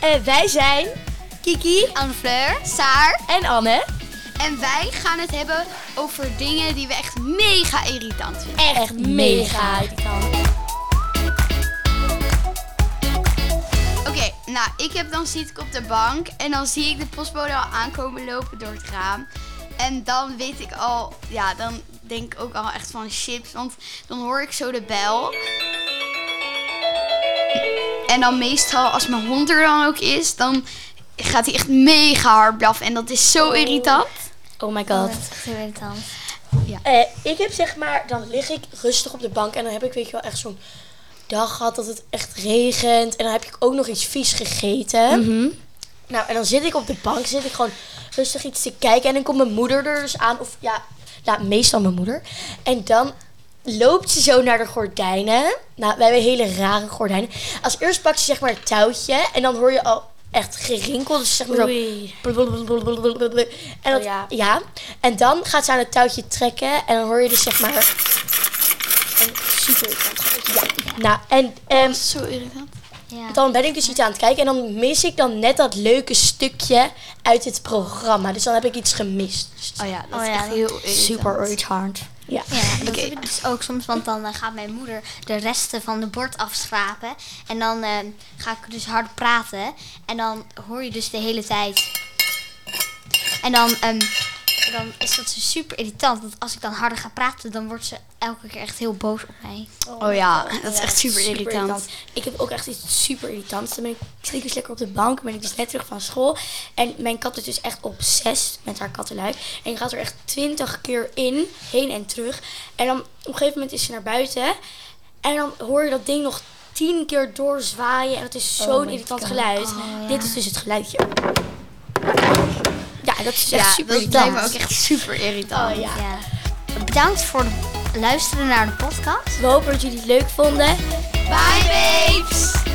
En wij zijn Kiki Anne-Fleur, Saar. en Anne. En wij gaan het hebben over dingen die we echt mega irritant vinden. Echt mega. Oké, nou, ik heb dan zit ik op de bank en dan zie ik de postbode al aankomen lopen door het raam. En dan weet ik al, ja, dan denk ik ook al echt van chips, want dan hoor ik zo de bel. En dan meestal, als mijn hond er dan ook is, dan gaat hij echt mega hard blaffen. En dat is zo irritant. Oh my Oh, god. dat is echt heel irritant. Eh, ik heb zeg maar, dan lig ik rustig op de bank en dan heb ik weet je wel echt zo'n dag gehad dat het echt regent. En dan heb ik ook nog iets vies gegeten. Nou, en dan zit ik op de bank, zit ik gewoon rustig iets te kijken. En dan komt mijn moeder er dus aan, of ja, ja meestal mijn moeder. En dan loopt ze zo naar de gordijnen. Nou, wij hebben hele rare gordijnen. Als eerst pakt ze zeg maar het touwtje en dan hoor je al echt gerinkel. Dus zeg maar zo... Oei. En dat, Oh, ja. ja. En dan gaat ze aan het touwtje trekken en dan hoor je dus zeg maar een super irritant. Ja. Nou, en ehm, Zo irritant. Ja. dan ben ik dus iets aan het kijken en dan mis ik dan net dat leuke stukje uit het programma. Dus dan heb ik iets gemist. Dus Oh ja, dat Oh is ja, echt heel irritant. super irritant. Ja. Ja, dat heb ik dus ook soms, want dan eh, gaat mijn moeder de resten van de bord afschrapen. En dan eh, ga ik dus hard praten. En dan hoor je dus de hele tijd. En dan, ehm, dan is dat zo super irritant. Want als ik dan harder ga praten, dan wordt ze elke keer echt heel boos op mij. Oh ja, dat is echt super irritant. Ik heb ook echt iets super irritants. Dan ben ik, dus lekker op de bank. ben ik dus net terug van school. En mijn kat is dus echt obsessed met haar kattenluik. En je gaat er echt twintig keer in, heen en terug. En dan op een gegeven moment is ze naar buiten. En dan hoor je dat ding nog tien keer doorzwaaien. En dat is zo'n irritant geluid. Dit is dus het geluidje. Ja, dat is echt Ja, super dat irritant. lijkt me ook echt super irritant. Oh ja. Ja. Bedankt voor het luisteren naar de podcast. We hopen dat jullie het leuk vonden. Bye, babe!